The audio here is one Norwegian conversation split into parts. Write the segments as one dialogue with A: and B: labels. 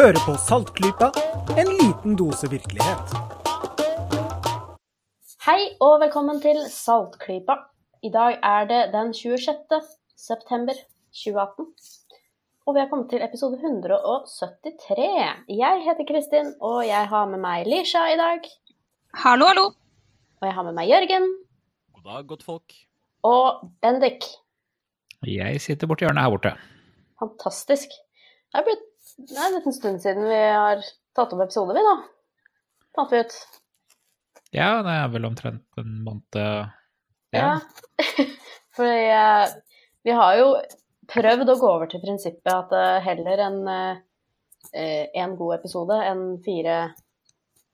A: Hører på Saltklypa, en liten dose virkelighet.
B: Hei og velkommen til Saltklypa. I dag er det den 26. september 2018. Og vi har kommet til episode 173. Jeg heter Kristin, og jeg har med meg Lisha i dag.
C: Hallo, hallo.
B: Og jeg har med meg Jørgen.
D: God dag, godt folk.
B: Og Bendik.
E: Jeg sitter borti hjørnet her borte.
B: Fantastisk. Det er blitt det er en liten stund siden vi har tatt opp episode, vi da. Fant vi ut.
E: Ja, det er vel omtrent en måned
B: Ja. Fordi eh, vi har jo prøvd å gå over til prinsippet at eh, heller en, eh, en god episode enn fire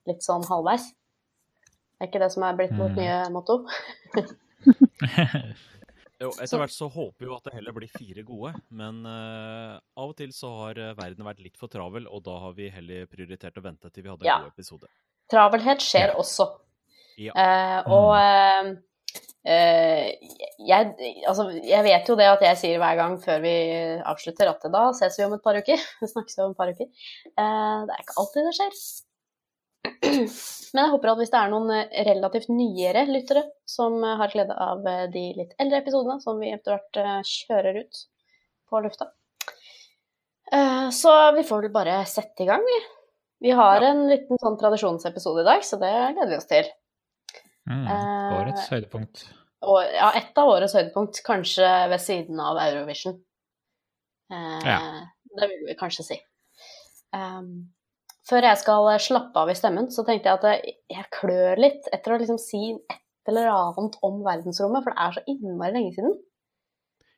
B: litt sånn halvveis. Det Er ikke det som er blitt vårt
E: Mm.
B: nye motto?
D: Jo, etter hvert så håper vi jo at det heller blir fire gode, men uh, av og til så har eh, verden vært litt for travel, og da har vi heller prioritert å vente til vi hadde en
B: Ja.
D: god episode.
B: Travelhet skjer
E: Ja.
B: også.
D: Ja.
B: Uh, og eh, jeg, altså, jeg vet jo det at jeg sier hver gang før vi avslutter at da ses vi om et par uker. Vi snakkes om et par uker. Det er ikke alltid det skjer. Men jeg håper at hvis det er noen eh, relativt nyere lyttere som eh, har glede av eh, de litt eldre episodene som vi etter hvert kjører ut på lufta, så vi får vel bare sette i gang, vi. Vi har en liten sånn tradisjonsepisode i dag, så det gleder vi oss til.
E: Mm, årets høydepunkt.
B: Og ja, ett av årets høydepunkt, kanskje ved siden av Eurovision. Eh,
E: Ja.
B: Det vil vi kanskje si. Um, før jeg skal slappe av i stemmen, så tenkte jeg at jeg- jeg klør litt etter å liksom si et eller annet om verdensrommet, for det er så innmari lenge siden.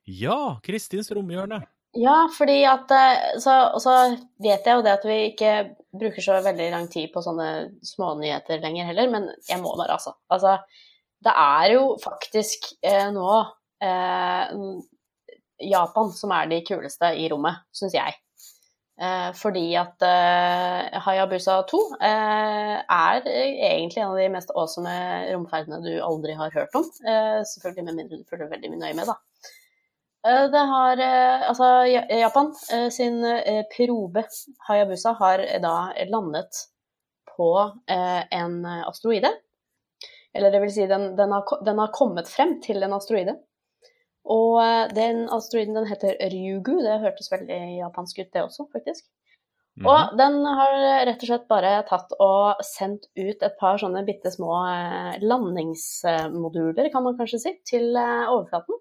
D: Ja, Kristins romhjørne.
B: Ja, fordi at eh, så, Og så vet jeg jo det at vi ikke bruker så veldig lang tid på sånne smånyheter lenger heller, men jeg må bare, altså. Altså, det er jo faktisk eh, nå eh, Japan som er de kuleste i rommet, syns jeg. Eh, fordi at eh, Hayabusa 2 eh, er egentlig en av de mest awesome romferdene du aldri har hørt om. Selvfølgelig med mindre du følger veldig mye nøye med, da. Det har Altså, Japan sin probe Hayabusa har da landet på en asteroide. Eller det vil si, den, den, har, den har kommet frem til en asteroide. Og eh, den asteroiden den heter Ryugu. Det hørtes veldig japansk ut, det også, faktisk.
D: Mm.
B: Og den har rett og slett bare tatt og sendt ut et par sånne bitte små eh, landingsmoduler, kan man kanskje si, til eh, overflaten.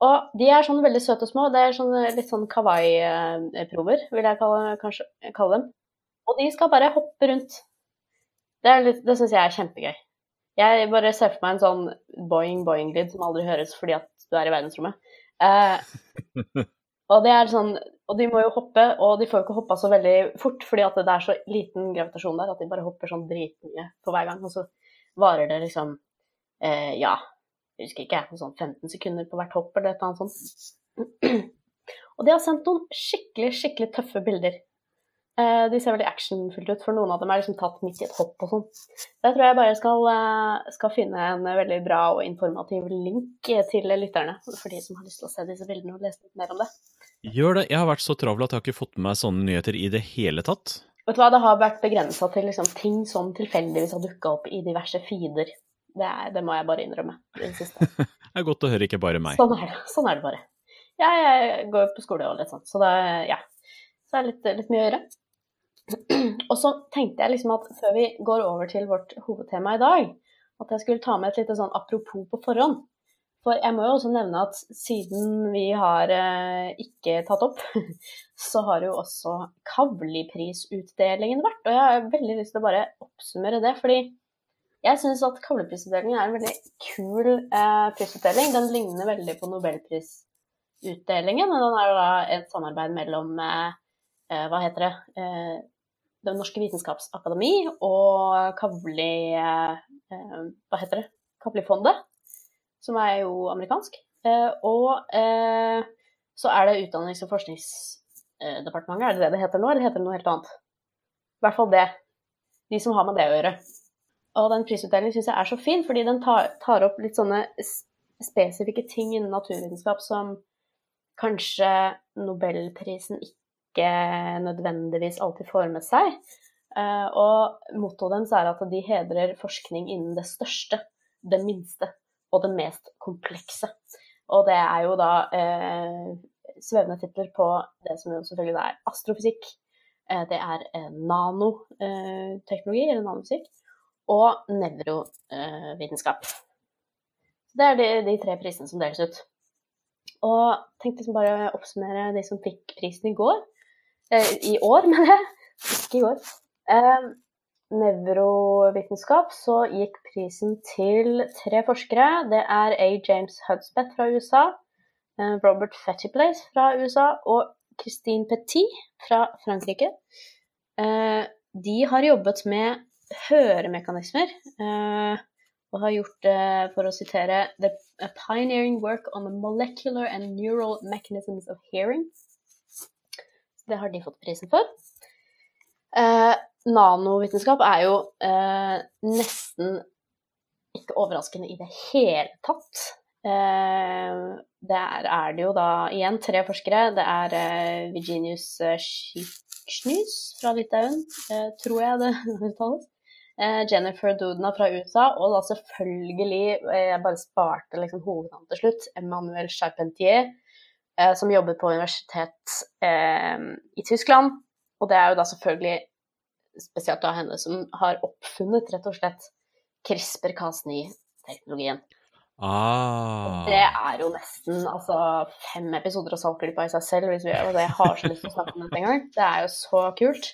B: Og de er sånn veldig søte og små. Det er sånn, litt sånn kawaii-prover, vil jeg kalle, kanskje, kalle dem. Og de skal bare hoppe rundt. Det, litt- det syns jeg er kjempegøy. Jeg bare ser for meg en sånn boing-boing-lyd som aldri høres fordi at du er i verdensrommet. Eh, og det er sånn Og de må jo hoppe, og de får jo ikke hoppa så veldig fort fordi at det er så liten gravitasjon der at de bare hopper sånn dritmye for hver gang. Og så varer det liksom eh, Ja, jeg husker ikke, sånn 15 sekunder på hvert hopp eller et eller annet sånt. Og de har sendt noen skikkelig, skikkelig tøffe bilder. Eh, de ser veldig actionfylt ut, for noen av dem er liksom tatt midt i et hopp og sånn. Jeg tror jeg bare skal, eh, skal finne en veldig bra og informativ link til lytterne, for de som har lyst til å se disse bildene og lese litt mer om det.
D: Gjør det. Jeg har vært så travel at jeg har ikke fått med meg sånne nyheter i det hele tatt.
B: Vet du hva, det har vært begrensa til liksom, ting som tilfeldigvis har dukka opp i diverse feeder. Det, er, det må jeg bare innrømme. Det.
D: Det er godt å høre, ikke bare meg.
B: Sånn er det. Sånn er det bare. Jeg, jeg går på skole og litt sånn, så det, ja. så det er litt, litt mye å gjøre. Og så tenkte jeg liksom at før vi går over til vårt hovedtema i dag, at jeg skulle ta med et lite sånn apropos på forhånd. For jeg må jo også nevne at siden vi har eh, ikke tatt opp, så har jo også Kavli-prisutdelingen vært. Og jeg har veldig lyst til å bare oppsummere det, fordi jeg syns at Kavli-prisutdelingen er en veldig kul eh, prisutdeling. Den ligner veldig på Nobelprisutdelingen, og den er jo da et samarbeid mellom eh, eh, hva heter det, eh, Det norske vitenskapsakademi og Kavli eh, Hva heter det? Kavli-fondet, som er jo amerikansk. Eh, og eh, så er det Utdannings- og forskningsdepartementet, er det det det heter nå, eller heter det noe helt annet? I hvert fall det. De som har med det å gjøre. Og den prisutdelingen syns jeg er så fin, fordi den tar, tar opp litt sånne spesifikke ting innen naturvitenskap som kanskje Nobelprisen ikke ikke nødvendigvis alltid får med seg. Eh, og mottoet deres er at de hedrer forskning innen det største, det minste og det mest komplekse. Og det er jo da eh, svevende titler på det som jo selvfølgelig er astrofysikk, eh, det er eh, nanoteknologi, eller nanofysikk, og nevrovitenskap. det er de, de, tre prisene som deles ut. Og tenkte liksom bare oppsummere de som fikk prisen i går. Eh, I år, mener jeg. Ikke i år. Eh, nevrovitenskap så gikk prisen til tre forskere. Det er A. James Hudspeth fra USA, eh, Robert Fettyplace fra USA og Christine Petit fra Frankrike. Eh, de har jobbet med høremekanismer eh, og har gjort det, for å sitere The pioneering work on the molecular and neural mechanisms of hearing. Det har de fått prisen for. Eh, nanovitenskap er jo eh, nesten ikke overraskende i det hele tatt. Eh, der er det jo da igjen tre forskere. Det er eh, Virginius Schiksnys fra Litauen, eh, tror jeg det uttales. Eh, Jennifer Doudna fra USA, og da selvfølgelig, jeg bare sparte liksom hovednavnet til slutt, Emmanuel Charpentier, som jobber på universitet i Tyskland. Og det er jo da selvfølgelig spesielt av henne, som har oppfunnet rett og slett CRISPR-Cas9-teknologien.
D: Ah.
B: Det er jo nesten altså, fem episoder av Saltklypa i seg selv, hvis vi gjør det. Jeg har så lyst til å snakke om dette en gang. Det er jo så kult.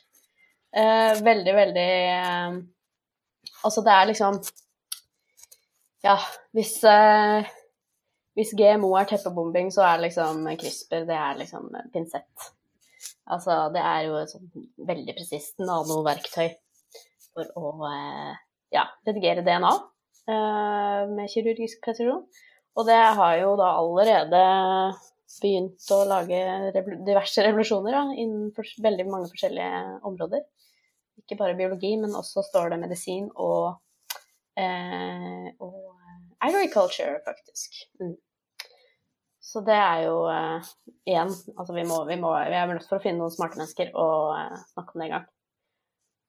B: Eh, veldig, veldig eh, Altså, det er liksom Ja, hvis eh, hvis GMO er teppebombing, så er liksom CRISPR det er liksom pinsett. Altså, det er jo et sånn veldig presist nanoverktøy for å eh, ja, redigere DNA eh, med kirurgisk presisjon. Og det har jo da allerede begynt å lage diverse revolusjoner da, innenfor veldig mange forskjellige områder. Ikke bare biologi, men også står det medisin og, eh, og agriculture, faktisk. Mm. Så det er jo uh, igjen Altså, vi, må, vi, må, vi er nødt for å finne noen smarte mennesker og uh, snakke om det en gang.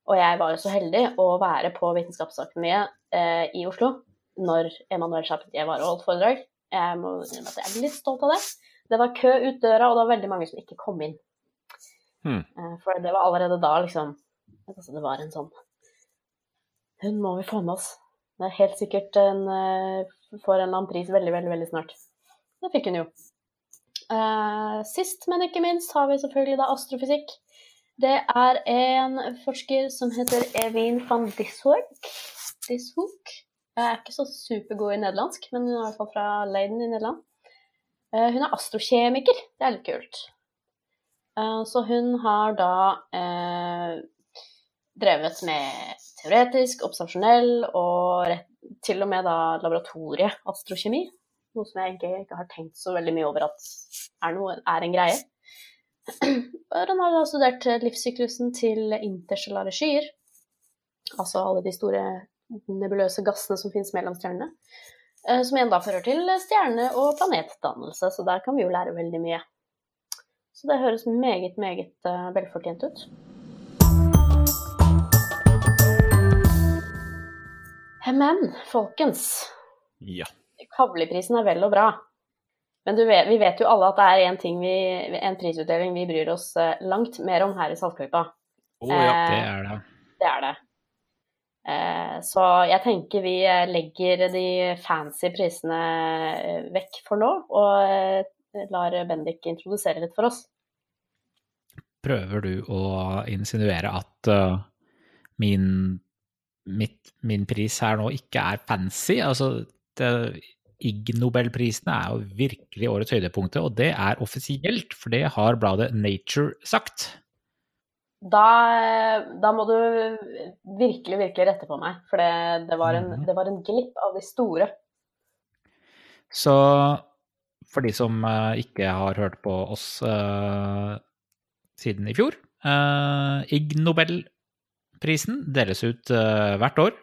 B: Og jeg var jo så heldig å være på Vitenskapsakademiet uh, i Oslo når Emanuel Chapetier var og holdt foredrag. Jeg må jeg er litt stolt av det. Det var kø ut døra, og det var veldig mange som ikke kom inn.
D: Hmm.
B: For det var allerede da liksom altså Det var en sånn Hun må vi få med oss. Det er helt sikkert en, får en eller annen pris veldig, veldig, veldig snart. Det fikk hun jo. Uh, sist, men ikke minst, har vi selvfølgelig da astrofysikk. Det er en forsker som heter Evin van Dishoek. Dishoek. Jeg er ikke så supergod i nederlandsk, men hun er i hvert fall fra Leiden i Nederland. Uh, hun er astrokjemiker. Det er litt kult. Så hun har da drevet med teoretisk, observasjonell og til og med da laboratorieastrokjemi noe som jeg egentlig ikke har tenkt så veldig mye over at er, noe, er en greie. Den har da studert livssyklusen til interstellare skyer, altså alle de store nebuløse gassene som finnes mellom stjernene. Eh, som igjen da fører til stjerne- og planetdannelse, så der kan vi jo lære veldig mye. Så det høres meget, meget uh, velfortjent ut. Men folkens
D: Ja.
B: Kavliprisen er vel og bra. Men vet, vi vet jo alle at det er en, ting vi, en prisutdeling vi bryr oss eh, langt mer om her i Saltklypa.
E: Oh, ja, det er det.
B: Det er det. Eh, så jeg tenker vi legger de fancy prisene eh, vekk for nå, og lar Bendik introdusere litt for oss.
E: Prøver du å insinuere at min, mitt, min pris her nå ikke er fancy? Altså, Ig Nobelprisene er jo virkelig årets høydepunktet, og det er offisielt, for det har bladet Nature sagt.
B: Da, da må du virkelig, virkelig rette på meg, for det, det, var en, mhm. det, var en, glipp av de store.
E: Så for de som uh, ikke har hørt på oss uh, siden i fjor uh, Ig Nobelprisen deles ut hvert år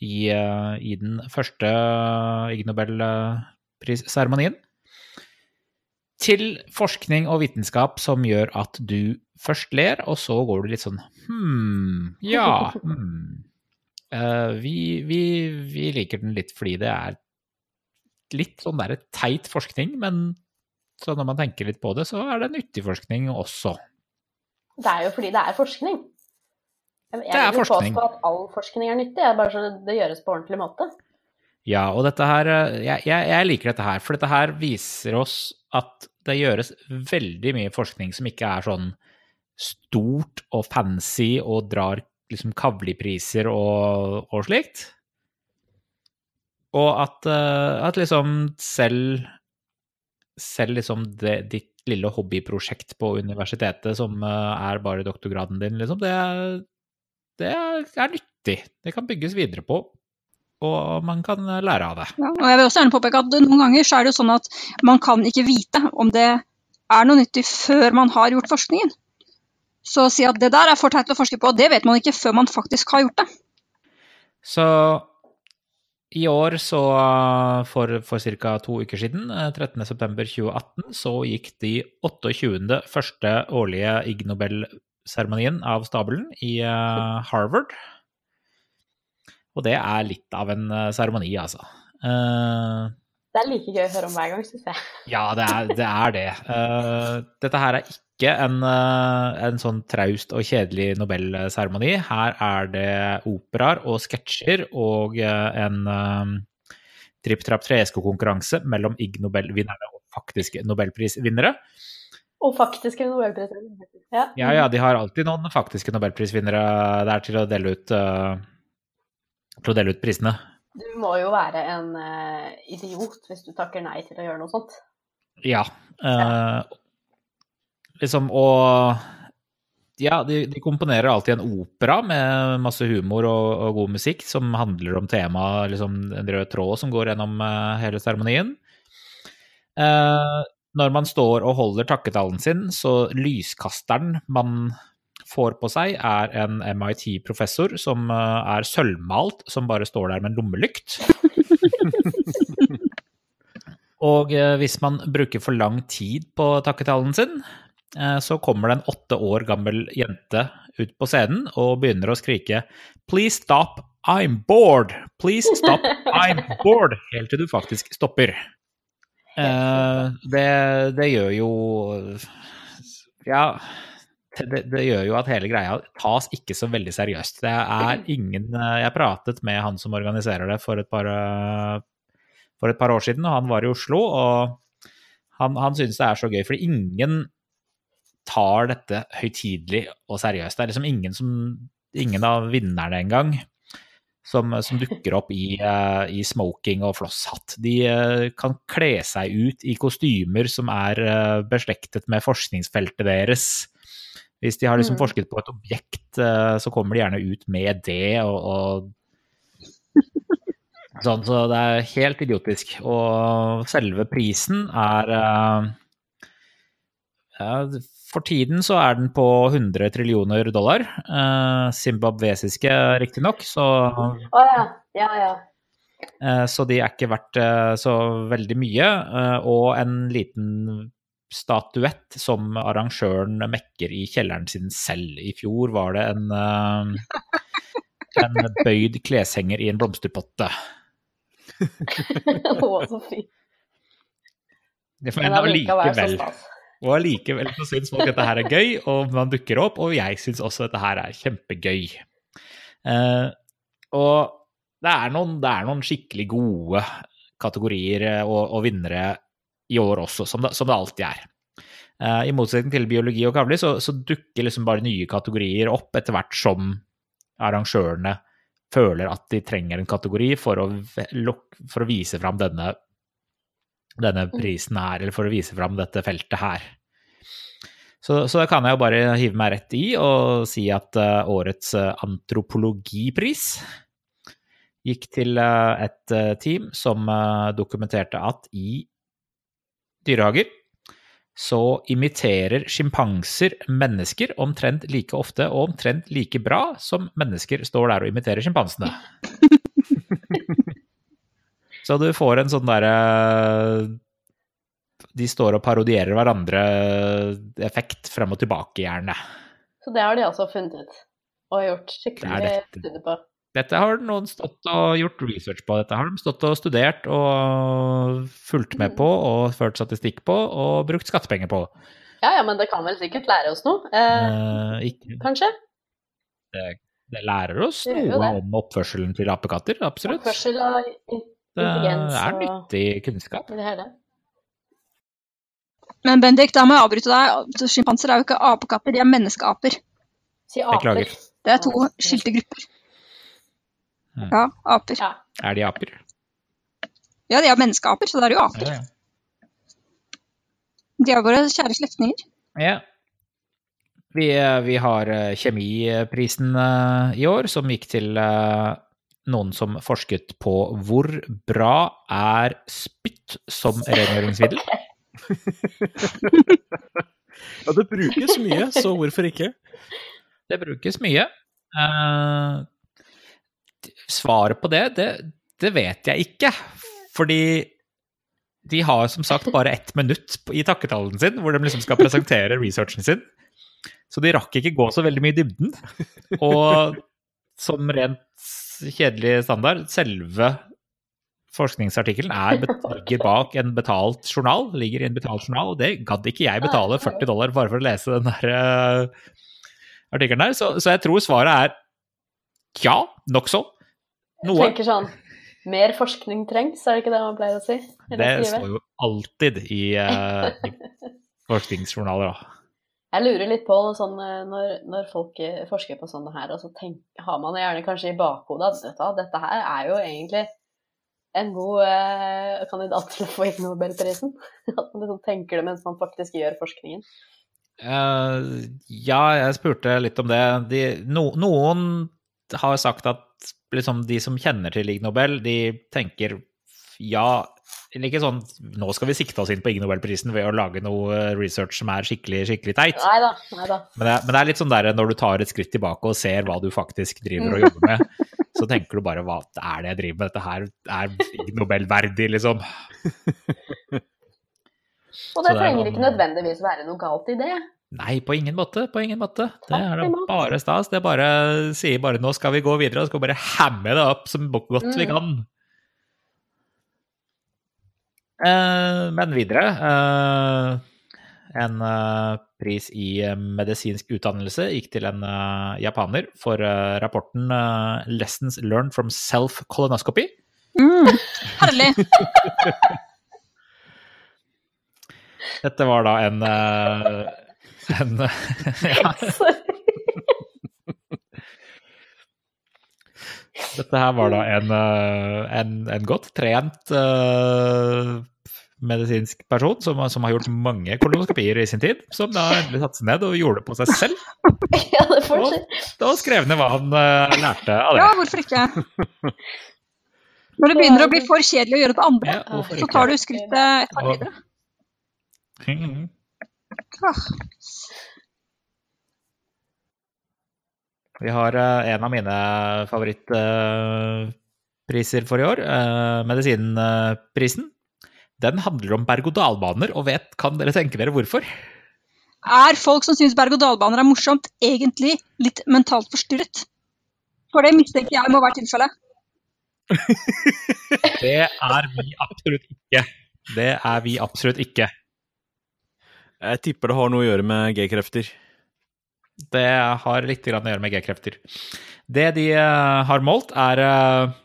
E: i, eh, i den første Ig Nobel-seremonien. til forskning og vitenskap som gjør at du først ler, og så går du litt sånn hm, ja Hmm. Eh, vi, vi, vi liker den litt fordi det er litt sånn der teit forskning, men så når man tenker litt på det, så er det nyttig forskning også.
B: Det er jo fordi det er forskning. Jeg,
E: Det er
B: jeg vil påstå at all forskning er nyttig, jeg, bare så det gjøres på ordentlig måte.
E: Ja, og dette her eh, jeg, jeg, jeg liker dette her, for dette her viser oss at det gjøres veldig mye forskning som ikke er sånn stort og fancy og drar liksom kavlipriser og, og slikt. Og at, eh, at liksom selv selv liksom det, ditt lille hobbyprosjekt på universitetet som eh, er bare doktorgraden din, liksom, det, det er, nyttig. Det kan bygges videre på, og man kan eh, lære av det.
C: Ja, og jeg vil også gjerne påpeke at noen ganger så er det jo sånn at man kan ikke vite om det er noe nyttig før man har gjort forskningen. Så å si at det der er for teit å forske på, det vet man ikke før man faktisk har gjort det.
E: Så i år, så for, for ca. to uker siden, eh, 13.9.2018, så gikk de 28. første årlige Ig Nobel-seremonien av stabelen i eh, Harvard. Og det er litt av en eh, seremoni, altså. Eh,
B: Det er like gøy å høre om hver gang, syns jeg.
E: ja, det er det. Er det. Dette her er ikke en, en sånn traust og kjedelig Nobelseremoni. Her er det operaer og sketsjer og en uh, Tripp Trapp Tresko-konkurranse mellom Ig Nobel-vinnerne og faktiske nobelprisvinnere.
B: Og faktiske nobelprisvinnere. Ja.
E: Ja, ja, de har alltid noen faktiske nobelprisvinnere der til å dele ut, uh, å dele ut prisene.
B: Du må jo være en uh, idiot hvis du takker nei til å gjøre noe sånt.
E: Ja. Uh, liksom, og ja, de, de komponerer alltid en opera med masse humor og, og god musikk som handler om temaet, liksom en rød tråd som går gjennom uh, hele seremonien. Eh, når man står og holder takketalen sin, så lyskasteren man får på seg, er en MIT-professor som eh, er sølvmalt, som bare står der med en lommelykt. Og eh, hvis man bruker for lang tid på takketalen sin, eh, så kommer det en åtte år gammel jente ut på scenen og begynner å skrike 'Please stop, I'm bored! Please stop, I'm bored!' Helt til du faktisk stopper. Eh, det, det gjør jo Ja, det, det gjør jo at hele greia tas ikke så veldig seriøst. Det er ingen eh, Jeg pratet med han som organiserer det for et par eh, for et par år siden, og han var i Oslo, og han, han synes det er så gøy, fordi ingen tar dette høytidelig og seriøst. Det er liksom ingen, som, ingen av vinnerne engang som, som dukker opp i, uh, i smoking og flosshatt. De uh, kan kle seg ut i kostymer som er uh, beslektet med forskningsfeltet deres. Hvis de har liksom
B: Mm.
E: forsket på et objekt, så kommer de gjerne ut med det, og, og Sånn, så det er helt idiotisk. Og selve prisen er ja, For tiden så er den på 100 trillioner dollar. Eh, Zimbabwesiske, riktignok, så,
B: Å ja. Ja, ja.
E: eh, så de er ikke verdt eh, så veldig mye. eh, og en liten statuett som arrangøren mekker i kjelleren sin selv. I fjor var det en, eh, en bøyd kleshenger i en blomsterpotte.
B: Å, så fint.
E: Det
B: Men allikevel.
E: Og allikevel så syns folk dette her er gøy, og man dukker opp, og jeg syns også dette her er kjempegøy. Eh, og det er, noen, det er noen skikkelig gode kategorier eh, og, og vinnere i år også, som det, som det alltid er. Eh, I motsetning til biologi og kavli, så, så dukker liksom bare nye kategorier opp etter hvert som arrangørene føler at de trenger en kategori for å, for å vise fram denne denne prisen her, eller for å vise fram dette feltet her. Så, så kan jeg jo bare hive meg rett i og si at uh, årets eh, antropologipris gikk til uh, et uh, team som dokumenterte at i dyrehager så imiterer sjimpanser mennesker omtrent like ofte og omtrent like bra som mennesker står der og imiterer sjimpansene. Så du får en sånn derre de står og parodierer hverandre effekt frem og tilbake, gjerne.
B: Så det har de altså funnet ut og gjort
E: Det
B: skikkelig
E: dette.
B: studie på.
E: Dette har noen stått og gjort research på. Dette har de stått og studert og fulgt med på og ført statistikk på og brukt skattepenger på.
B: Ja, ja, men det kan vel sikkert lære oss noe, eh,
E: Eh,
B: kanskje?
E: det, det lærer oss
B: Det
E: noe om oppførselen til apekatter, absolutt.
B: Oppførsel og
E: Det er nyttig kunnskap.
B: det hele.
C: Men Bendik, da må jeg avbryte deg. Sjimpanser er jo ikke apekatter, de er menneskeaper.
B: Si aper.
E: Beklager.
C: Det er to skilte grupper. Ja, aper.
B: Ja.
E: Er de aper?
C: Ja, de er menneskeaper, så det er jo aper.
E: Ja, ja.
C: De er våre kjære slektninger.
E: Ja. Vi, vi har eh, kjemiprisen eh, i år, som gikk til eh, noen som forsket på hvor bra er spytt som rengjøringsmiddel.
D: Ja, det brukes mye, så hvorfor ikke?
E: Det brukes mye. Uh, svaret på det, det, det vet jeg ikke. Fordi de har som sagt bare ett minutt i takketalen sin, hvor de liksom skal presentere researchen sin. Så de rakk ikke gå så veldig mye i dybden. Og som rent kjedelig standard, selve forskningsartikkelen er, ligger bak en betalt journal, ligger i en betalt journal, og det gadd ikke jeg betale 40 dollar bare for å lese den der uh, artikkelen der. Så, så jeg tror svaret er ja, nokså.
B: Jeg tenker sånn Mer forskning trengs, er det ikke det man pleier å si?
E: Det står jo alltid i, uh, i forskningsjournaler. da.
B: Jeg lurer litt på sånn, eh, når, når folk eh, forsker på sånne her, og så tenk, har man gjerne kanskje i bakhodet at dette, her er jo egentlig en god eh, kandidat til å få Ig Nobelprisen. At man liksom tenker det mens man faktisk gjør forskningen.
E: Uh, ja, jeg spurte litt om det. De, no, noen har sagt at liksom, de som kjenner til Ig Nobel, de tenker ja ikke sånn Nå skal vi sikte oss inn på Ig Nobelprisen ved å lage noe research som er skikkelig, skikkelig teit.
B: Neida, neida.
E: Men det, er- men det er litt sånn der når du tar et skritt tilbake og ser hva du faktisk driver og jobber med, så tenker du bare hva er det jeg driver med? Dette her er Ig Nobel-verdig, liksom.
B: Og det
E: det er
B: trenger
E: noen-
B: ikke nødvendigvis være noe galt i det.
E: Nei, på ingen måte. På ingen måte. Det er da bare stas. Det bare sier bare nå skal vi gå videre, og skal vi bare hamme det opp som godt vi
B: Mm.
E: kan. Eh, men videre eh, En eh, pris i eh, medisinsk utdannelse gikk til en eh, japaner for eh, rapporten eh, 'Lessons Learned from Self-Colonoscopy'.
C: Mm, herlig.
E: Dette var da en, eh, en ja, Dette her var da en, eh, en, en godt trent uh, medisinsk person som, som har gjort mange kolonoskopier i sin tid, som da endelig satte seg ned og gjorde det på seg selv,
B: ja, det får
E: og skrev ned hva han uh, lærte av det.
C: Ja, hvorfor ikke? Når det begynner å bli for kjedelig å gjøre det andre,
E: Ja,
C: så tar du skrittet et par videre. Ah,
E: Vi har eh, en av mine favorittpriser for i år, eh, medisinprisen. Den handler om berg-og-dal-baner, og vet, kan dere tenke dere hvorfor?
C: Er folk som syns berg-og-dal-baner er morsomt, egentlig litt mentalt forstyrret? For det mistenker jeg må være tilfellet.
E: Det er vi absolutt ikke. Det er vi absolutt ikke.
D: Jeg tipper det har noe å gjøre med G-krefter.
E: Det har litt grann å gjøre med G-krefter. Det de eh, har målt, er eh,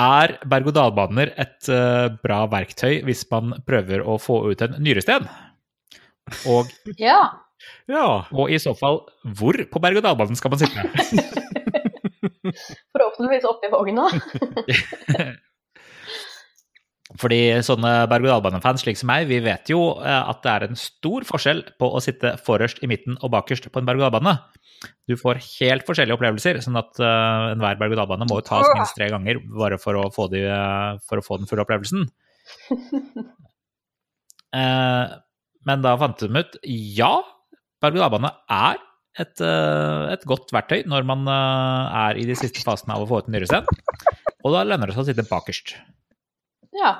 E: Er berg-og-dal-baner et eh, bra verktøy hvis man prøver å få ut en nyresten? Og,
B: Ja.
D: Ja.
E: og i så fall, hvor på berg-og-dal-banen skal man sitte?
B: Forhåpentligvis oppi vogna.
E: Fordi sånne berg-og-dal-banefans slik som meg, vi vet jo eh, at det er en stor forskjell på å sitte forrest, i midten og bakerst på en berg-og-dal-bane. Du får helt forskjellige opplevelser, sånn at uh, enhver berg-og-dal-bane må jo tas minst tre ganger bare for å få, de, uh, for å få den fulle opplevelsen. Uh, men da fant de ut ja, berg-og-dal-bane er et, et godt verktøy når man er i de siste fasene av å få ut en nyresten. Og da lønner det seg å sitte bakerst.
B: Ja.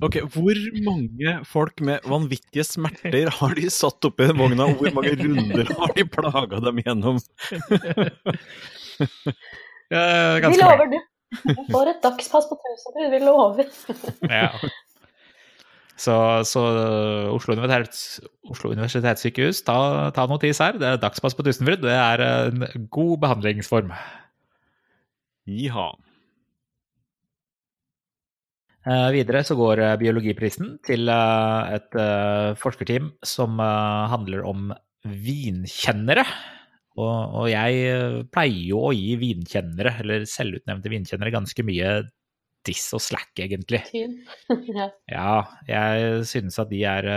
D: Ok, Hvor mange folk med vanvittige smerter har de satt oppi den vogna? og Hvor mange runder har de plaga dem gjennom?
E: ja,
B: Vi lover, du. Du får et dagspass på 1000, vi lover.
E: Ja. Så, så Oslo, Universitets, Oslo universitetssykehus, ta, ta notis her. Det er dagspass på Tusenfryd. Det er en god behandlingsform.
D: Jiha.
E: Eh, videre så går eh, biologiprisen til eh, et forskerteam som handler om vinkjennere. Og, jeg pleier jo å gi vinkjennere, eller selvutnevnte vinkjennere, ganske mye diss og slack, egentlig.
B: Ja.
E: Jeg synes at de er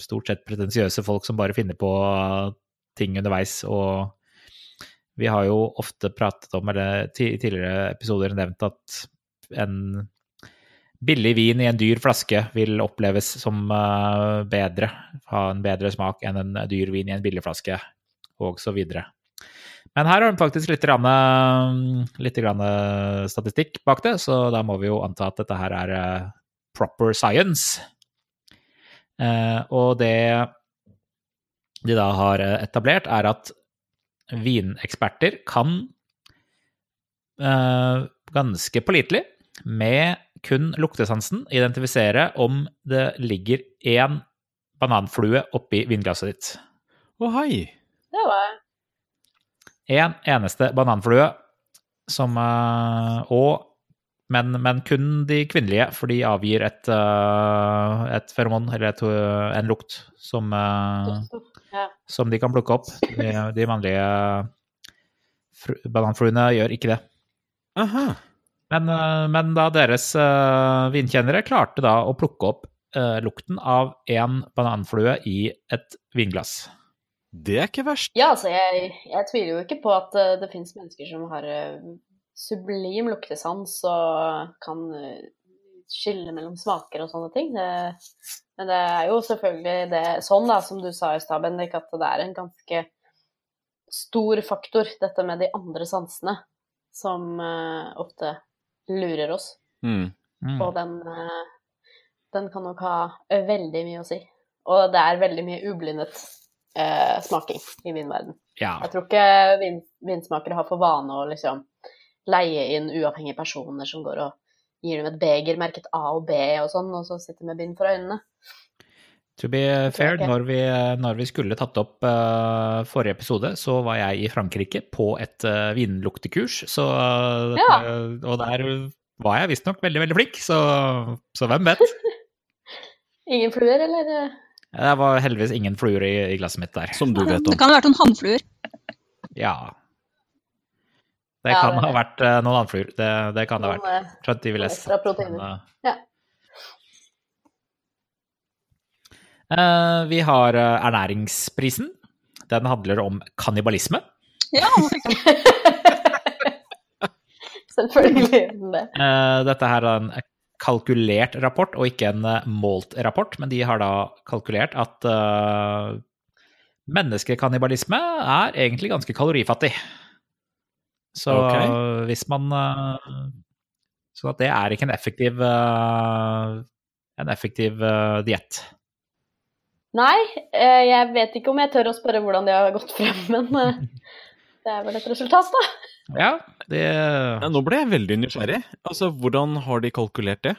E: stort sett pretensiøse folk som bare finner på ting underveis. Og vi har jo ofte pratet om, eller i tidligere episoder nevnt at en billig vin i en dyr flaske vil oppleves som eh, bedre, ha en bedre smak enn en dyr vin i en billig flaske, videre. Men her har de faktisk litt, grann, litt grann statistikk bak det, så da må vi jo anta at dette her er eh, proper science. Eh, og det de da har eh, etablert, er at vineksperter kan eh, ganske pålitelig, med kun luktesansen, identifisere om det ligger én bananflue oppi vinglasset ditt.
D: Å hei!
B: Det var
E: En eneste bananflue som eh, Og men, men kun de kvinnelige, for de avgir et, eh, et feromon, eller et, eh, en lukt, som,
B: Ja.
E: som de kan plukke opp. De, de vanlige fru- bananfluene gjør ikke det.
D: Aha.
E: Men, eh, men da deres eh, vinkjennere klarte da å plukke opp eh, lukten av en bananflue i et vinglass.
D: Det er ikke verst.
B: Ja, altså, jeg, jeg tviler jo ikke på at det finnes mennesker som har sublim luktesans og kan skille mellom smaker og sånne ting. Det, men det er jo selvfølgelig det, sånn, da, som du sa i stad, Bendik, at det er en ganske stor faktor, dette med de andre sansene, som ofte lurer oss.
D: Mm.
E: Mm.
B: Og den, eh, den kan nok ha veldig mye å si. Og det er veldig mye ublindet eh, smaking i vinverden.
E: Ja.
B: Jeg tror ikke vin, vinsmakere har for vane å liksom leie inn uavhengige personer som går og gir dem et beger merket A og B og sånn, og så sitter med bind for øynene.
E: To be fair,
B: okay.
E: når vi, når vi skulle tatt opp uh, forrige episode, så var jeg i Frankrike på et uh, vinluktekurs, så,
B: ja.
E: uh, og der var jeg visstnok veldig, veldig flink, så, så hvem vet?
B: Ingen fluer, eller?
E: Det var heldigvis ingen fluer i, i glasset mitt der.
D: Som du vet om.
C: Det kan ha vært noen hannfluer.
E: Ja. Det
B: Ja,
E: kan
B: det-
E: ha vært noen hannfluer. Det, det kan det ha vært. Skjønt de vil lese.
B: Ja.
E: eh, vi har eh, ernæringsprisen. Den handler om kannibalisme.
C: Ja,
B: Selvfølgelig.
E: Eh, Dette her er en kalkulert rapport, og ikke en eh, målt rapport, men de har da kalkulert at uh, menneskekannibalisme er egentlig ganske kalorifattig. Så
D: okay.
E: hvis man eh, Så at det er ikke en effektiv eh, en effektiv uh, diett.
B: Nei, eh, jeg vet ikke om jeg tør å spørre hvordan de har gått frem, men eh, det er vel et resultat, da.
E: Ja, det
D: Ja, nå ble jeg veldig nysgjerrig. Altså, Hvordan har de kalkulert det?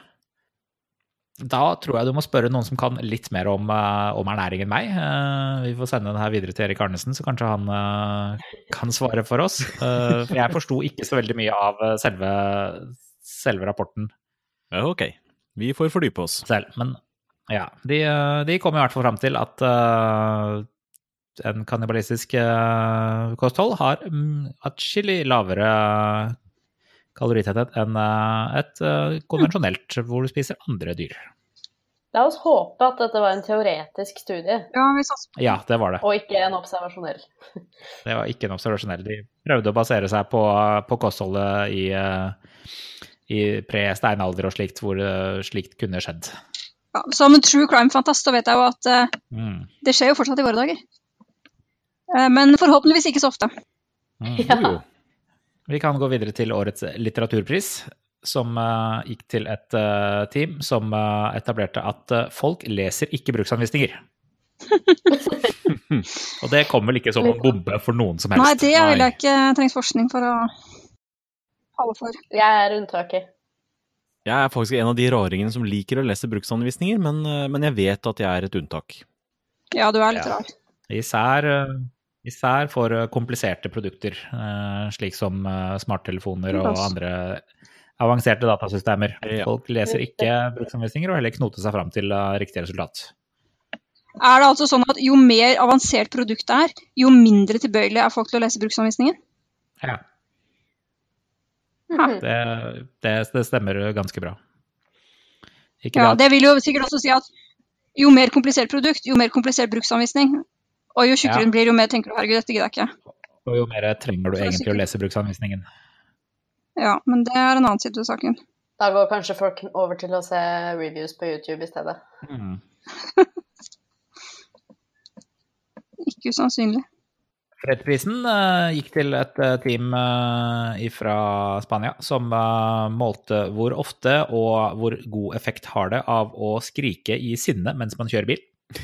E: Da tror jeg du må spørre noen som kan litt mer om, eh, om ernæring enn meg. Eh, vi får sende den her videre til Erik Arnesen, så kanskje han kan svare for oss. Eh, for jeg forsto ikke så veldig mye av selve, selve rapporten
D: ok. Vi får fordype oss.
E: selv. Men ja, de, eh, de kom i hvert fall fram til at uh, en kannibalistisk uh, kosthold har mm, atskillig lavere kaloritetthet enn uh, et uh, konvensjonelt, hvor du spiser andre dyr.
B: La oss håpe at dette var en teoretisk studie,
C: ja
E: Ja, det var det.
B: og ikke en observasjonell.
E: Det var ikke en observasjonell. De prøvde å basere seg på, på kostholdet i, i pre-steinalder og slikt, hvor slikt kunne skjedd.
C: Ja, Som true crime-fantast så vet jeg jo at uh,
E: Mm.
C: det skjer jo fortsatt i våre dager. Uh, men forhåpentligvis ikke så ofte.
E: Mm.
B: Ja.
D: Jo, jo.
E: Vi kan gå videre til årets litteraturpris. som eh, gikk til et team som etablerte at folk leser ikke bruksanvisninger. Og det kom vel ikke som en bombe for noen som helst.
C: Nei, det ville jeg ikke trengt forskning for å falle for.
B: Jeg er unntaket.
D: Jeg er faktisk en av de raringene som liker å lese bruksanvisninger, men, eh, men jeg vet at jeg er et unntak.
C: Ja, du er litt
E: Ja.
C: rar.
E: Især, eh, især for eh, kompliserte produkter, eh, slik som smarttelefoner og andre avanserte datasystemer. Folk leser ikke bruksanvisninger og heller knoter seg fram til riktig resultat.
C: Er det altså sånn at jo mer avansert produktet er, jo mindre tilbøyelig er folk til å lese bruksanvisningen?
E: Ja. Det, det, det stemmer ganske bra. Ikke
C: Ja,
E: det
C: vil jo sikkert også si at jo mer komplisert produkt, jo mer komplisert bruksanvisning. Og jo tjukkere
E: Ja.
C: den blir, jo mer tenker du herregud, dette gidder jeg ikke.
E: og jo mer trenger du
C: egentlig er
E: egentlig å lese bruksanvisningen.
C: Ja, men det er en annen side av saken.
B: Da går kanskje folk over til å se reviews på YouTube i stedet.
E: Mm.
C: Ikke usannsynlig.
E: Fredsprisen eh, gikk til et eh, team uh, fra Spania som eh, målte hvor ofte og hvor god effekt har det av å skrike i sinne mens man kjører bil.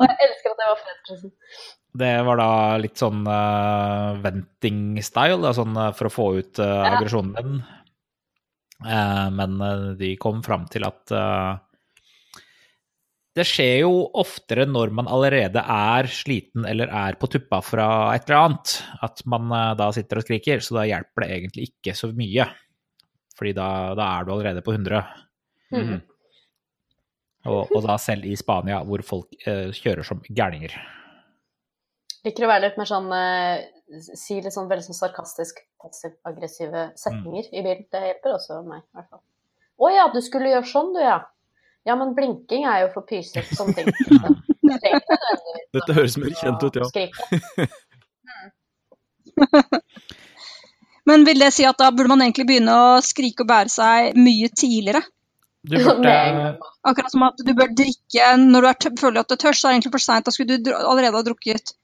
B: Og jeg elsker at det var fredsprisen.
E: Det var da litt sånn uh, venting-style, sånn eh, for å få ut uh, aggresjonen din. Uh, men eh, de kom fram til at eh, det skjer jo oftere når man allerede er sliten eller er på tuppa fra et eller annet, at man eh, da sitter og skriker. Så da hjelper det egentlig ikke så mye. Fordi da, da er du allerede på 100.
B: Mm.
E: Og, og da selv i Spania, hvor folk eh, kjører som gærninger.
B: Liker å være litt mer sånn eh, Si litt sånn veldig sånn sarkastisk passiv-aggressive setninger i bilen. Det hjelper også meg, i hvert fall. Å ja, du skulle gjøre sånn, du, ja. Ja, men blinking er jo for pysete som ting.
D: Dette høres mer kjent ut, ja.
C: Men vil det si at da burde man egentlig begynne å skrike og bære seg mye tidligere?
E: Du burde.
C: Akkurat som at du bør drikke når du er føler at du er tørst, så er det egentlig for seint. Da skulle du allerede ha drukket.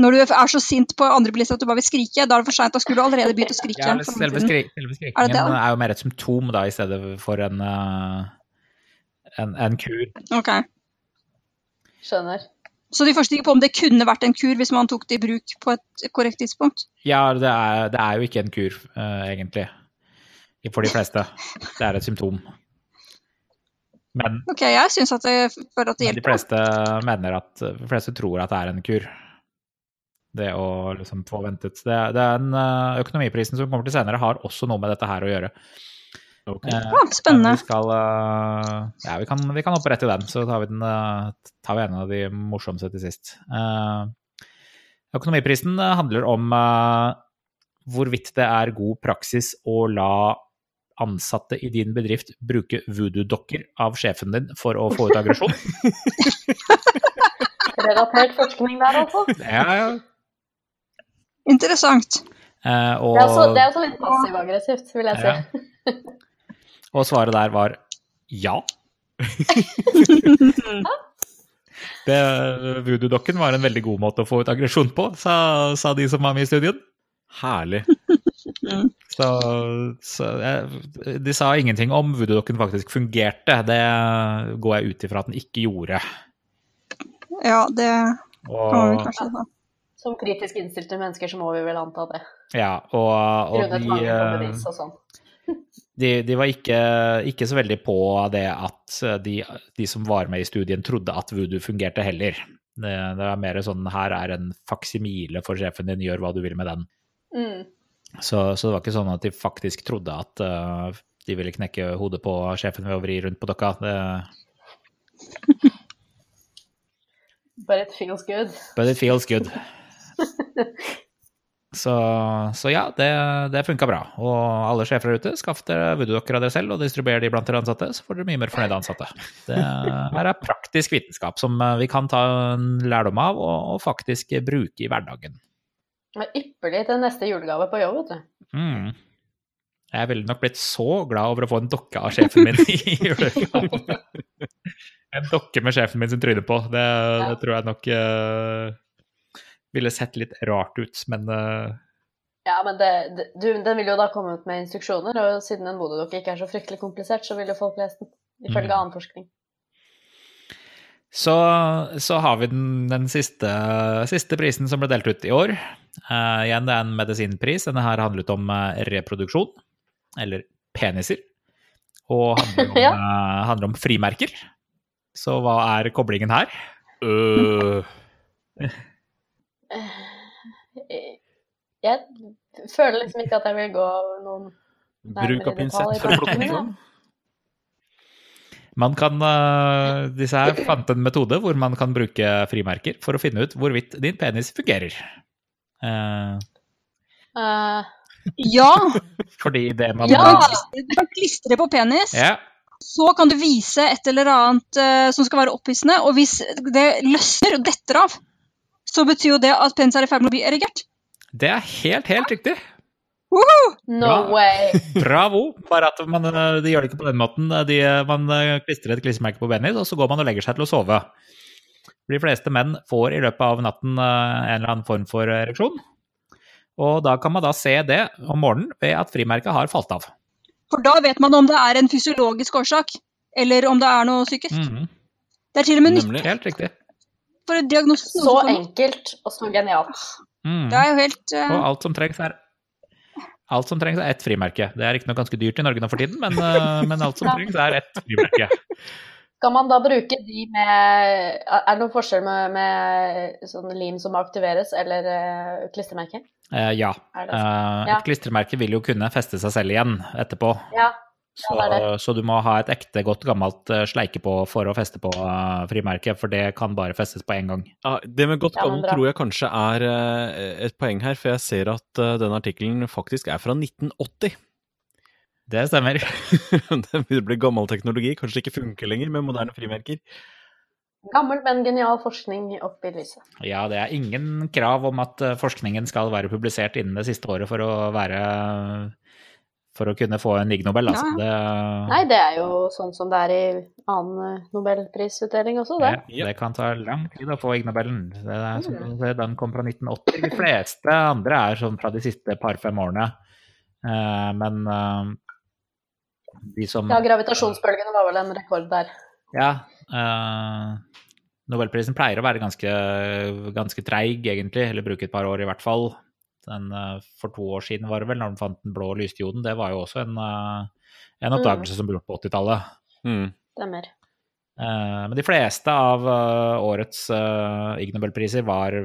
C: Når du er så sint på andre bilister at du bare vil skrike, da er det for seint. Da skulle du allerede begynt å skrike.
E: Ja, selve, skri selve
C: Er det
E: skrikingen
C: det,
E: er, jo mer et symptom da, i stedet for en, eh, en, en kur.
C: Ok.
B: Skjønner.
C: Så de forsker ikke på om det kunne vært en kur hvis man tok det i bruk på et korrekt tidspunkt?
E: Ja, det er, det er jo ikke en kur, uh, egentlig. For de fleste. Det er et symptom. Men
C: Ok, jeg syns at det, føler at det
E: hjelper. de fleste mener at De fleste tror at det er en kur. Det å liksom få ventet. Det, det er en eh, Økonomiprisen som kommer til senere, har også noe med dette her å gjøre.
D: Ok.
E: Eh,
C: Ja, spennende.
E: Vi, skal, eh, ja, vi, kan, vi kan opprette den, så tar vi, den, eh, tar vi en av de morsomste til sist. Eh, Økonomiprisen handler om hvorvidt det er god praksis å la ansatte i din bedrift bruke voodoo-dokker av sjefen din for å få ut aggresjon.
B: Relatert forskning der, altså.
E: Ja, ja.
C: Interessant.
E: Eh, og,
B: Det er også, det er også litt passiv-aggressivt, vil jeg si.
E: Ja. og svaret der var ja. Det, Voodoo-dokken var en veldig god måte å få ut aggresjon på, sa, sa de som var med i studien.
D: Herlig.
E: Så, så jeg, de sa ingenting om voodoo-dokken faktisk fungerte. Det går jeg ut ifra at den ikke gjorde.
C: Ja, det kan
E: vi
C: kanskje si.
B: Som kritisk innstilte mennesker så må vi vel anta det.
E: ja, og, og de, eh,
B: og sånn.
E: De, de var ikke, ikke så veldig på det at de, de som var med i studien, trodde at voodoo fungerte heller. Det, det var mer sånn her er en faksimile for sjefen din, gjør hva du vil med den.
B: Mm.
E: Så, så det var ikke sånn at de faktisk trodde at uh, de ville knekke hodet på sjefen ved å vri rundt på dokka. Det,
B: But it feels good.
E: but it feels good. Så, så ja, det, det funka bra. Og alle sjefer der ute, skaff dere voodoo-dokker av dere selv og distribuer de blant dere ansatte, så får dere mye mer fornøyde ansatte. Det her er praktisk vitenskap som eh, vi kan ta en lærdom av og, og faktisk bruke i hverdagen.
B: Det er Ypperlig til neste julegave på jobb, vet du.
E: Mm. Jeg ville nok blitt så glad over å få en dokke av sjefen min i julegave. En dokke med sjefen min sin tryne på. Det, det tror jeg nok eh, ville sett litt rart ut, men uh...
B: Ja, men det, det, du, den vil jo da komme ut med instruksjoner, og siden en vodudokk ikke er så fryktelig komplisert, så vil jo folk lese den, ifølge
E: Mm.
B: annen forskning.
E: Så, så har vi den, den siste, siste prisen som ble delt ut i år. Uh, igjen, det er en medisinpris. Denne her handlet om eh, reproduksjon, eller peniser. Og handler om,
B: Ja.
E: uh, handler om frimerker. Så hva er koblingen her?
D: Øh,
B: Jeg føler liksom ikke at jeg vil gå noen
D: bruk av pinsett for å plukke den fram.
E: Man kan, eh, disse her fant en metode hvor man kan bruke frimerker for å finne ut hvorvidt din penis fungerer. Uh.
B: Uh,
C: Ja!
E: fordi det man
B: Ja!
C: du kan klistre på penis,
E: Ja,
C: så kan du vise et eller annet uh, som skal være opphissende, og hvis det løsner og detter av, så betyr jo det at penis er i ferd med å bli erigert.
E: det er helt, helt riktig.
B: no
E: Bra.
B: way.
E: Bravo! Bare at man, eh, de gjør det ikke på den måten. De, man eh, klistrer et klistremerke på penis, og så går man og legger seg til å sove. De fleste menn får i løpet av natten eh, en eller annen form for ereksjon. Og da kan man da se det om morgenen ved at frimerket har falt av.
C: For da vet man om det er en fysiologisk årsak, eller om det er noe psykisk.
E: Mhm,
C: Det er til og med nyttig.
E: Helt riktig.
C: For en diagnose.
B: Så enkelt og så genialt.
E: Mm.
C: Det er jo helt uh...
E: Og alt som trengs er Alt som trengs er ett frimerke. Det er riktignok ganske dyrt i Norge nå for tiden, men, eh, men alt som
B: Ja.
E: trengs er ett frimerke.
B: Skal man da bruke de med Er det noen forskjell med, med sånn lim som aktiveres, eller uh, klistremerke?
E: Eh, ja. Eh,
B: Ja.
E: Et klistremerke vil jo kunne feste seg selv igjen etterpå.
B: Ja.
E: Så,
B: Ja, det
E: så du må ha et ekte, godt gammelt eh, sleike på for å feste på eh, frimerket, for det kan bare festes på én gang.
D: Ja, det med godt gammelt
B: ja,
D: tror jeg kanskje er eh, et poeng her, for jeg ser at denne artikkelen faktisk er fra 1980.
E: Det stemmer.
D: det blir gammel teknologi, kanskje ikke funker lenger med moderne frimerker.
B: Gammel, men genial forskning opp i lyset.
E: Ja, det er ingen krav om at forskningen skal være publisert innen det siste året for å være For å kunne få en Ig Nobel, altså. Det,
B: Nei, det er jo sånn som det er i annen eh, nobelprisutdeling også, det.
E: Ja, det kan ta lang tid å få Ig Nobelen. Det er, som du den kom fra 1980. De fleste andre er sånn fra de siste par-fem årene. Eh, men eh, de som
B: Ja, gravitasjonsbølgene var vel en rekord der.
E: Ja. Nobelprisen pleier å være ganske, ganske treig, egentlig, eller bruke et par år i hvert fall. Den, eh, for to år siden var det vel, når de fant den blå lysdioden. Det var jo også en, eh, en oppdagelse som ble gjort på 80-tallet.
D: Mm.
B: Stemmer.
E: Eh, men de fleste av årets Ig Nobelpriser var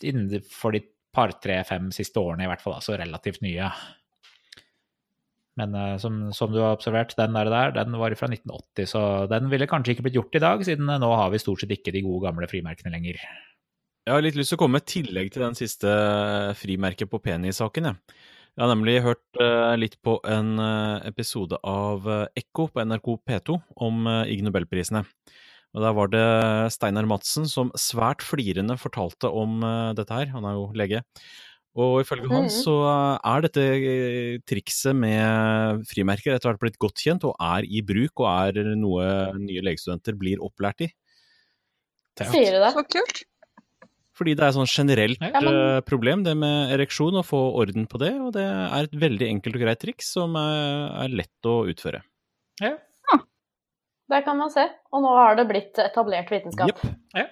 E: innenfor de par, tre, fem siste årene, i hvert fall. Altså relativt nye. Men eh, som, som du har observert, den der, der, den var fra 1980, så den ville kanskje ikke blitt gjort i dag, siden nå har vi stort sett ikke de gode, gamle frimerkene lenger.
D: Jeg har litt lyst til å komme med et tillegg til den siste frimerket på penis-saken. Jeg. jeg har nemlig hørt eh, litt på en eh, episode av eh, Ekko på NRK P2 om eh, Ig Nobelprisene. Og Der var det Steinar Madsen som svært flirende fortalte om eh, dette her. Han er jo lege. Og ifølge han
B: Mhm.
D: så eh, er dette eh, trikset med frimerker etter hvert blitt godt kjent og er i bruk, og er noe nye legestudenter blir opplært i.
B: Sier du det?
C: Så kult.
D: Fordi det er sånn generelt
E: Ja,
B: men-
D: eh, problem, det med ereksjon, å få orden på det. Og det er et veldig enkelt og greit triks som er, er lett å utføre.
E: Ja.
B: Der kan man se. Og nå har det blitt etablert vitenskap.
D: Yep.
E: ja.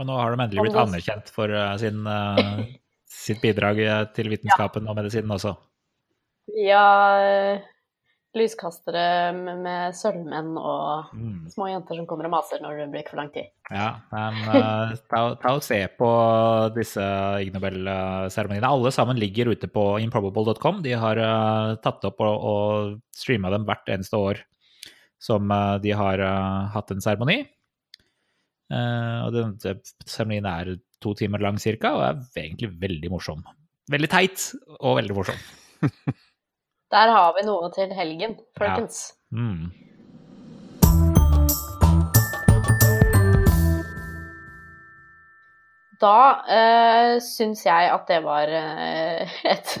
E: Og nå har de endelig blitt anerkjent for eh, sin, uh, sitt bidrag til vitenskapen og medisinen også.
B: Via eh, lyskastere med, med sølvmenn og
E: Mm.
B: små jenter som kommer og maser når det blir ikke for lang tid.
E: Ja, men uh, ta, ta og se på disse Ig Nobel-seremoniene. Alle sammen ligger ute på improbable.com. De har uh, tatt opp og, og streama dem hvert eneste år som uh, de har hatt en seremoni. Eh, og den den seremonien er to timer lang cirka, og er egentlig veldig morsom. Veldig teit og veldig morsom.
B: Der har vi noe til helgen, folkens.
E: Mm.
B: Da uh, syns jeg at det var eh, et,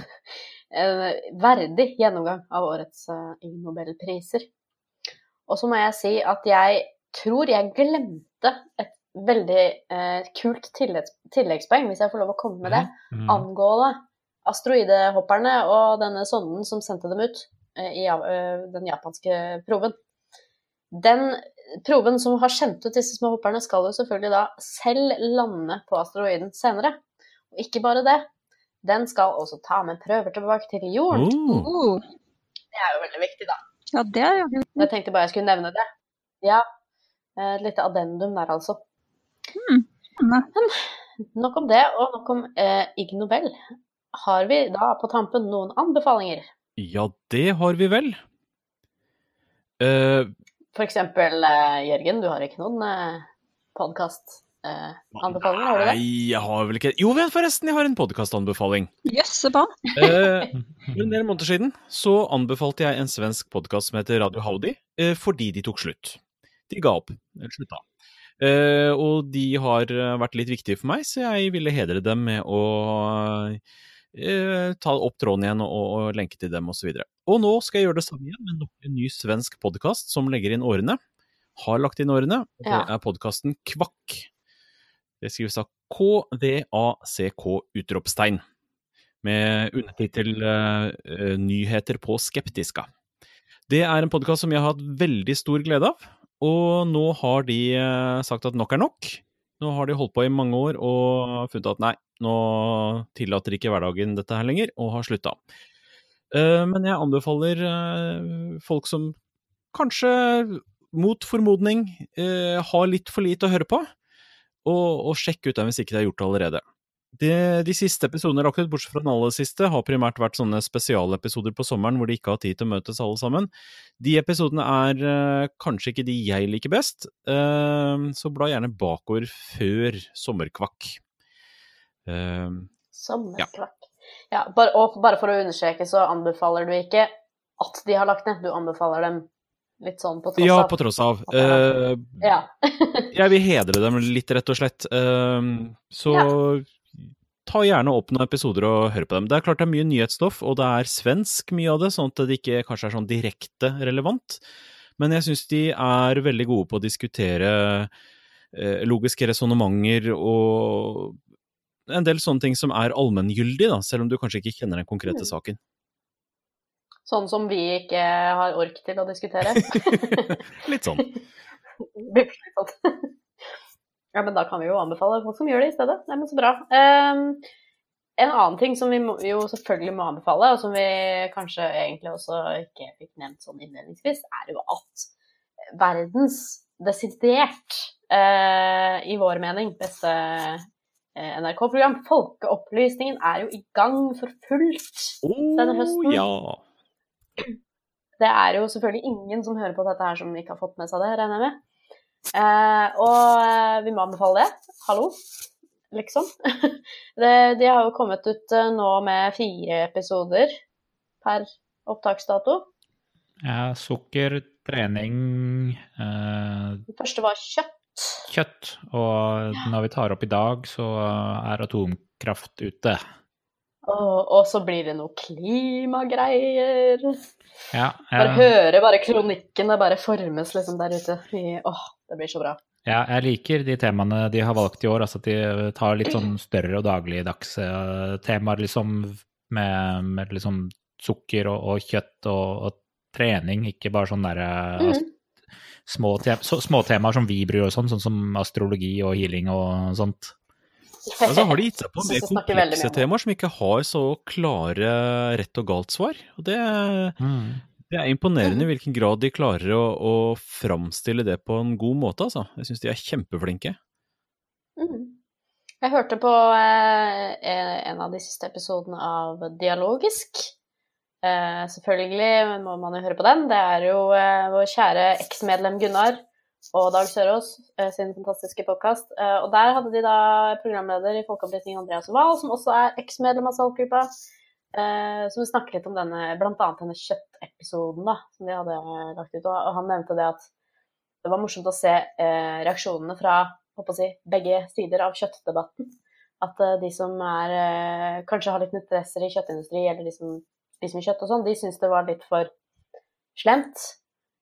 B: en verdig gjennomgang av årets eh, Nobelpriser. Og så må jeg si at jeg tror jeg glemte et veldig eh, kult tilleggspoeng, hvis jeg får lov å komme med det,
E: Mm.
B: angående asteroidehopperne og denne sonden som sendte dem ut eh, i eh, den japanske proven. Den proven som har sendt ut disse små hopperne, skal jo selvfølgelig da selv lande på asteroiden senere. Og ikke bare det, den skal også ta med prøver tilbake til jorden.
D: Oh.
C: Oh,
B: Det er jo veldig viktig, da.
C: ja, det er jo
B: Jeg tenkte bare jeg skulle nevne det. Ja, et lite addendum der, altså.
C: spennende.
B: Nok om det, og nok om eh, Ig Nobel. Har vi da på tampen noen anbefalinger?
D: Ja, det har vi vel. Uh,
B: For eksempel, uh, Jørgen, du har ikke noen uh, podkast-anbefalinger, har du det?
D: Nei, jeg har vel ikke Jo, men forresten, jeg har en podkastanbefaling.
C: Jøsse ba.
D: Eh, en del måneder siden så anbefalte jeg en svensk podkast som heter Radio Howdy, eh, fordi de tok slutt. De ga opp. Eller slutta. Eh, og de har eh, vært litt viktige for meg, så jeg ville hedre dem med å eh, ta opp tråden igjen og, og lenke til dem osv. Og, så og nå skal jeg gjøre det samme igjen med nok en ny svensk podkast som legger inn årene. Har lagt inn årene. og Det er podkasten Kvakk. Det skrives av KVACK utropstegn med undertittel eh, eh, 'Nyheter på skeptiska'. Det er en podkast som jeg har hatt veldig stor glede av, og nå har de eh, sagt at nok er nok. Nå har de holdt på i mange år og funnet at nei, nå tillater ikke hverdagen dette her lenger, og har slutta. Eh, Men jeg anbefaler eh, folk som kanskje mot formodning eh, har litt for lite å høre på, og, og ut dem hvis ikke de har gjort det allerede. De, de siste episodene lagt ut, bortsett fra den aller siste, har primært vært sånne spesialepisoder på sommeren hvor de ikke har tid til å møtes alle sammen. De episodene er eh, kanskje ikke de jeg liker best, eh, så bla gjerne bakover før sommerkvakk. Eh,
B: Sommerkvakk. Ja, bare, og bare for å understreke, så anbefaler du ikke at de har lagt ned, du anbefaler dem litt sånn på tross
D: ja,
B: av.
D: på tross av. Uh,
B: Ja.
D: jeg vil hedre dem litt, rett og slett. Uh, så ta gjerne opp noen episoder og hør på dem. Det er klart det er mye nyhetsstoff, og det er svensk mye av det, sånn at det ikke kanskje er sånn direkte relevant. Men jeg syns de er veldig gode på å diskutere eh, logiske resonnementer og en del sånne ting som er allmenngyldig, da, selv om du kanskje ikke kjenner den konkrete
B: Mm.
D: saken.
B: Sånn som vi ikke har ork til å diskutere.
D: Litt sånn.
B: Litt sånn. Ja, men da kan vi jo anbefale folk som gjør det i stedet. Nei, men så bra. Um, en annen ting som vi må, jo selvfølgelig må anbefale, og som vi kanskje egentlig også ikke fikk nevnt sånn innledningsvis, er jo at verdens desidert, eh, i vår mening, beste NRK-program, Folkeopplysningen, er jo i gang for fullt. Denne høsten.
D: ja.
B: Det er jo selvfølgelig ingen som hører på dette her som ikke har fått med seg det, regner jeg med. Eh, og eh, vi må anbefale det. Hallo, liksom. det, de har jo kommet ut eh, nå med fire episoder per opptaksdato.
E: Ja, sukker, trening, eh,
B: Den første var kjøtt.
E: Kjøtt. Og når vi tar opp i dag, så er atomkraft ute.
B: Og, og så blir det noe klimagreier.
E: Ja,
B: Bare høre bare kronikken, det bare formes liksom der ute. I, åh, det blir så bra.
E: ja, jeg liker de temaene de har valgt i år. Altså at de tar litt sånn større og dagligdagse eh, temaer, liksom med, med liksom sukker og, og kjøtt og, og trening, ikke bare sånn derre
B: Mhm.
E: Små, te så, små temaer som vi bryr oss om, sånn som astrologi og healing og sånt.
D: Og så har de gitt seg på mer komplekse temaer som ikke har så klare rett og galt svar. Og det, det er imponerende i hvilken grad de klarer å, å framstille det på en god måte, altså. Jeg syns de er kjempeflinke.
B: Mm. Jeg hørte på eh, en av de siste episodene av Dialogisk. Eh, selvfølgelig må man jo høre på den. Det er jo eh, vår kjære eksmedlem Gunnar og Dag Sørås eh, sin fantastiske podkast. Eh, og der hadde de da programleder i Folkeopplysningen Andreas Wahl, som også er eksmedlem av Saltgruppa. Eh, som snakker litt om denne, annet denne kjøttepisoden da, som de hadde lagt ut. Og, han nevnte det at det var morsomt å se eh, reaksjonene fra håper si, begge sider av kjøttdebatten. At eh, de som er, eh, kanskje har litt interesser i kjøttindustri, eller de som spiser mye kjøtt og sånn, de syns det var litt for slemt.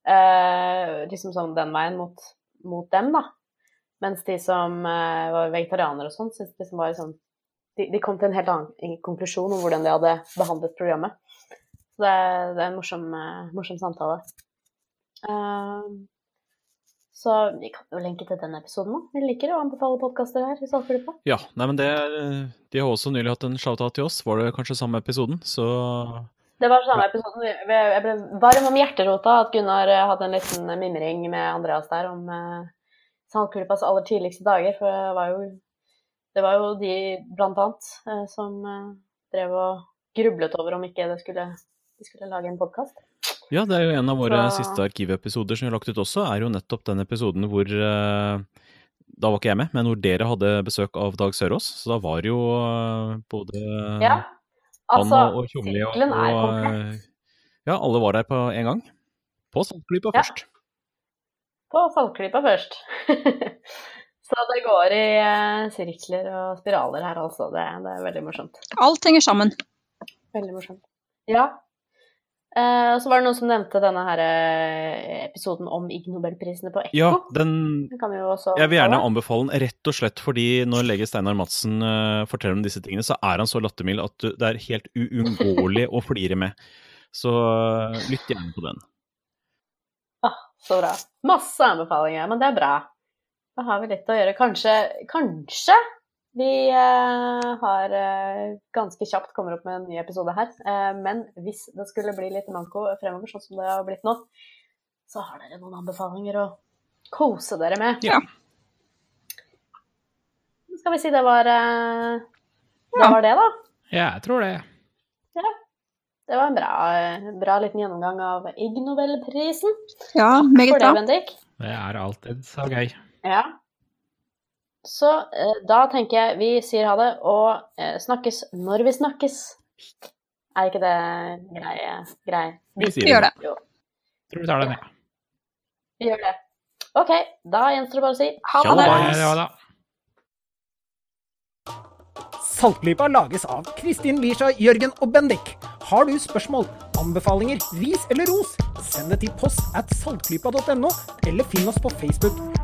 B: Eh, liksom sånn den veien mot, mot dem, da. Mens de som eh, var vegetarianere og sånn, syntes liksom var sånn de, de kom til en helt annen konklusjon om hvordan de hadde behandlet programmet. Så det, det er en morsom, eh, morsom samtale. Eh, så vi kan jo lenke til den episoden nå. Vi liker å anbefale podkaster her i Saltgruppa.
D: Ja, nei, men det er- De har også nylig hatt en shout-out til oss. Var det kanskje samme episoden? Så
B: Det var samme episoden. Jeg ble varm om hjerterota at Gunnar eh, hadde en liten mimring med Andreas der om eh, Saltgruppas aller tidligste dager. For det var jo, det var jo de, blant annet, eh, som eh, drev og grublet over om ikke det skulle, de skulle lage en podkast.
D: Ja, det er jo en av våre
B: Så-
D: siste arkivepisoder som vi har lagt ut også, er jo nettopp den episoden hvor eh, Da var ikke jeg med, men hvor dere hadde besøk av Dag Sørås. Så da var jo eh, både
B: Ja. Altså,
D: og, og Tjomli og, og Ja, alle var der på en gang. På Saltklypa
B: Ja.
D: først.
B: På Saltklypa først. Så det går i eh, sirkler og spiraler her, altså. Det, det er veldig morsomt.
C: Alt henger sammen.
B: Veldig morsomt. Ja. Eh, og så var det noen som nevnte denne her eh, episoden om Ig Nobelprisene på Ekko.
D: Ja, den
B: Den kan vi jo også
D: Jeg vil gjerne
B: anbefale.
D: den rett og slett fordi når lege Steinar Madsen uh, forteller om disse tingene, så er han så lattermild at det er helt uunngåelig å flire med. Så uh, lytt gjerne på den.
B: Ah, så bra. Masse anbefalinger, men det er bra. Da har vi litt å gjøre. Kanskje, kanskje vi eh, har eh, ganske kjapt kommer opp med en ny episode her. Eh, men hvis det skulle bli litt manko fremover, sånn som det har blitt nå, så har dere noen anbefalinger å kose dere med.
C: Ja.
B: Skal vi si det var eh, Det
C: Ja.
B: var det, da.
E: Ja, jeg tror det. Ja.
B: Det var en bra, bra liten gjennomgang av Ig Nobelprisen.
C: Ja, meget
B: det,
C: bra.
B: Bendik.
E: Det er alltid så gøy.
B: Ja. Så eh, da tenker jeg vi sier ha det, og eh, snakkes når vi snakkes. Er ikke det greie? grei?
D: Vi sier
C: Vi gjør det.
B: Jo,
E: Tror vi tar den, ja.
B: vi gjør det. OK, da gjenstår det bare å si ha det.
E: Ja, da.
A: Saltklypa lages av Kristin Lisha, Jørgen og Bendik. Har du spørsmål, anbefalinger, ris eller ros, send det til post at saltklypa.no, eller finn oss på Facebook.